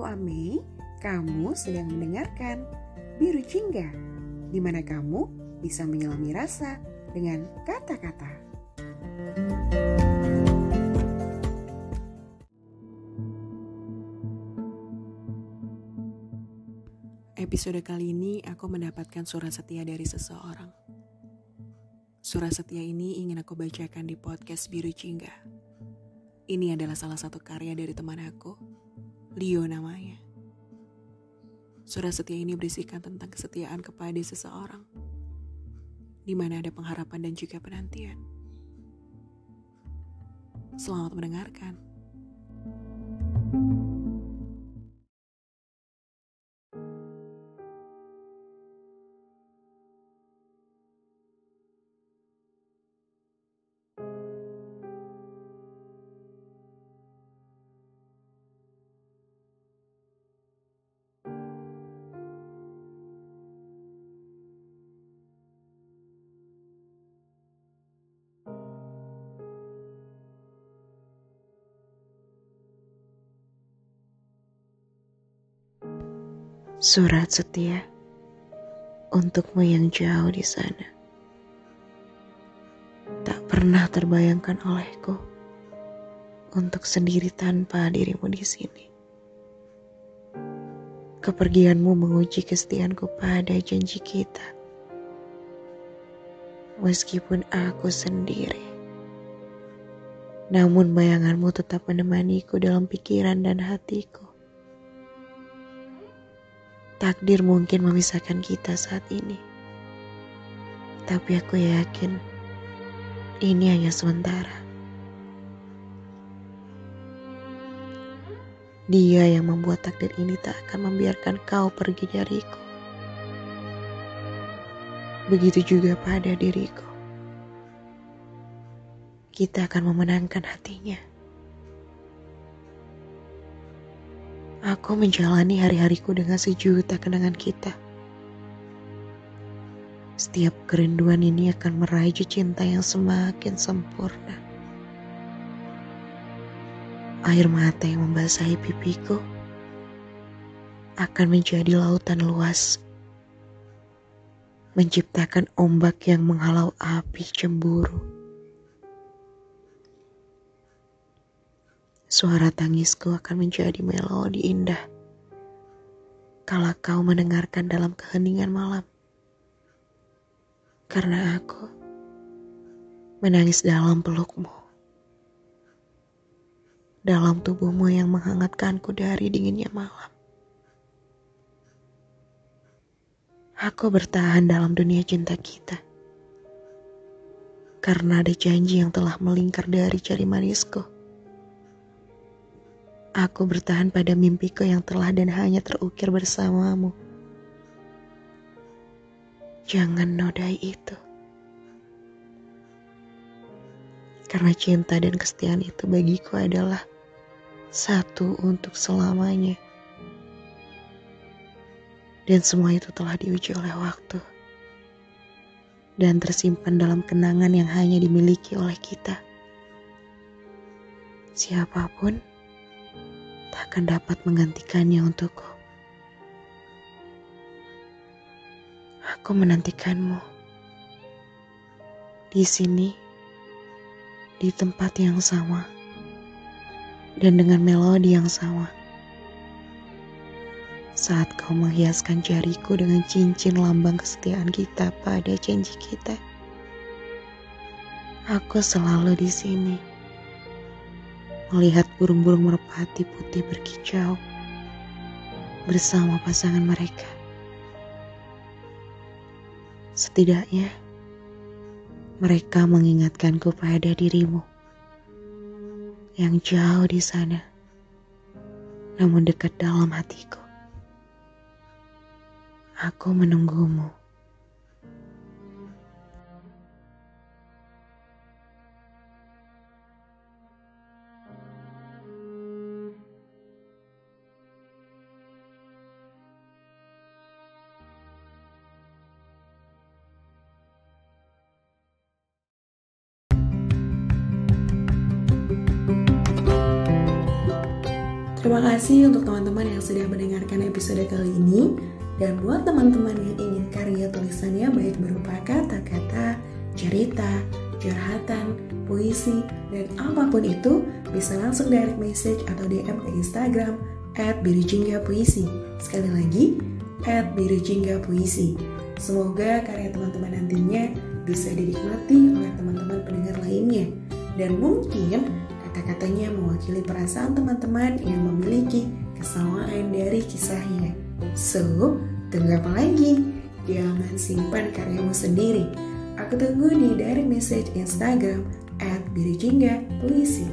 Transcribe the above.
aku Ame, kamu sedang mendengarkan Biru Jingga, di mana kamu bisa menyelami rasa dengan kata-kata. Episode kali ini aku mendapatkan surat setia dari seseorang. Surat setia ini ingin aku bacakan di podcast Biru Jingga. Ini adalah salah satu karya dari teman aku, Leo namanya. Surat setia ini berisikan tentang kesetiaan kepada seseorang, di mana ada pengharapan dan juga penantian. Selamat mendengarkan. Surat setia untukmu yang jauh di sana. Tak pernah terbayangkan olehku untuk sendiri tanpa dirimu di sini. Kepergianmu menguji kesetiaanku pada janji kita. Meskipun aku sendiri. Namun bayanganmu tetap menemaniku dalam pikiran dan hatiku. Takdir mungkin memisahkan kita saat ini. Tapi aku yakin ini hanya sementara. Dia yang membuat takdir ini tak akan membiarkan kau pergi dariku. Begitu juga pada diriku. Kita akan memenangkan hatinya. Aku menjalani hari-hariku dengan sejuta kenangan kita. Setiap kerinduan ini akan meraih cinta yang semakin sempurna. Air mata yang membasahi pipiku akan menjadi lautan luas, menciptakan ombak yang menghalau api cemburu. Suara tangisku akan menjadi melodi indah. Kalau kau mendengarkan dalam keheningan malam. Karena aku menangis dalam pelukmu. Dalam tubuhmu yang menghangatkanku dari dinginnya malam. Aku bertahan dalam dunia cinta kita. Karena ada janji yang telah melingkar dari jari manisku Aku bertahan pada mimpiku yang telah dan hanya terukir bersamamu. Jangan nodai itu. Karena cinta dan kesetiaan itu bagiku adalah satu untuk selamanya. Dan semua itu telah diuji oleh waktu. Dan tersimpan dalam kenangan yang hanya dimiliki oleh kita. Siapa pun tak akan dapat menggantikannya untukku. Aku menantikanmu di sini, di tempat yang sama, dan dengan melodi yang sama. Saat kau menghiaskan jariku dengan cincin lambang kesetiaan kita pada janji kita, aku selalu di sini melihat burung-burung merpati putih berkicau bersama pasangan mereka. Setidaknya, mereka mengingatkanku pada dirimu yang jauh di sana, namun dekat dalam hatiku. Aku menunggumu. Terima kasih untuk teman-teman yang sudah mendengarkan episode kali ini. Dan buat teman-teman yang ingin karya tulisannya baik berupa kata-kata, cerita, curhatan, puisi, dan apa pun itu, bisa langsung direct message atau DM ke Instagram at Puisi. Sekali lagi, at Puisi. Semoga karya teman-teman nantinya bisa dinikmati oleh teman-teman pendengar lainnya. Dan mungkin kata-katanya mewakili perasaan teman-teman yang memiliki kesamaan dari kisahnya. So, tunggu apa lagi? Jangan simpan karyamu sendiri. Aku tunggu di direct message Instagram at Puisi.